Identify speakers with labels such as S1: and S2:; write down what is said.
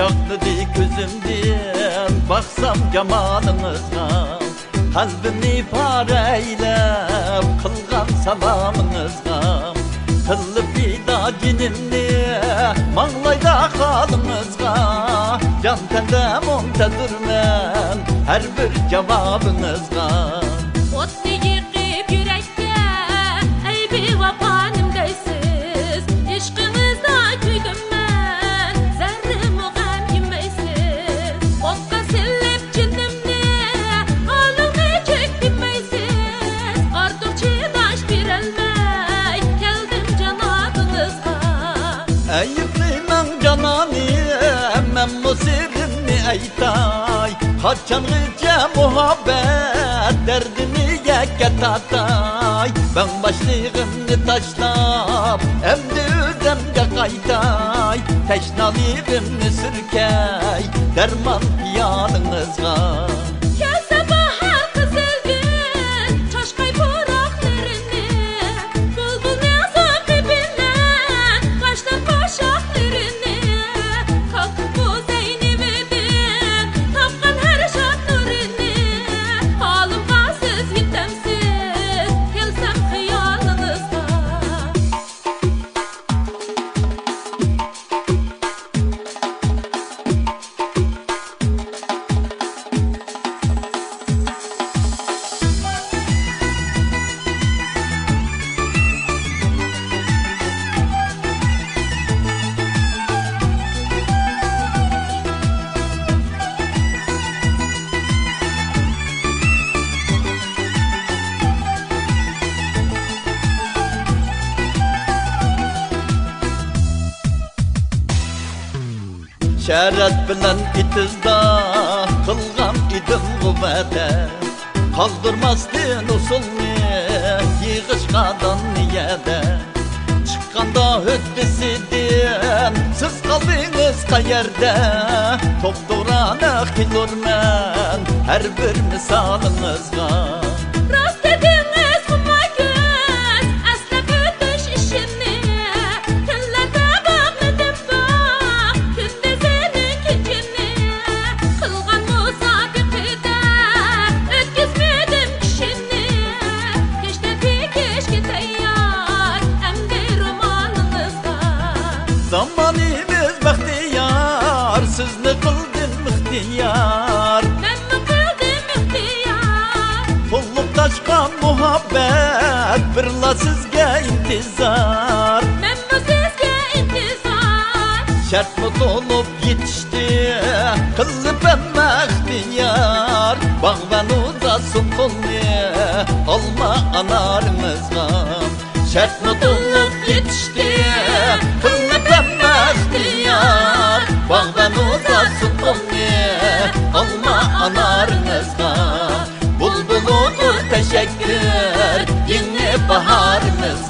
S1: Çaktı di gözüm gözümden baksam cemalınızga Kalbimi pare eylep kılgan salamınızga Kıllıp vida cinimni manglayda halımızga Can tendem on tedirmen her bir cevabınızga
S2: Ot
S1: Eyüplemen canani Emmem musirini eytay Kaçanlıca muhabbet Derdini yeke tatay. Ben başlığımı taşlap Emdi üzemge kaytay. Teşnalığımı sürkey Derman yanınızga
S2: шәрәт білән итізда қылғам идім ғубәді қалдырмастен ұсылны иғышқадан еді шыққанда өттісіден сіз қалдыңыз қайерде тоқтураны
S1: қилурмен ұрмен, әрбір мысалыңызға mıhtiyar
S2: Ben mi kıldım ihtiyar.
S1: Pulluk taşkan muhabbet Birla sizge intizar.
S2: Ben mi sizge intizar.
S1: Şart mı dolup yetişti Kılıp emme ihtiyar Bağban uzasın kolunu Alma anarımızga Şart mı dolup yetişti Teşekkür Yeni baharımızga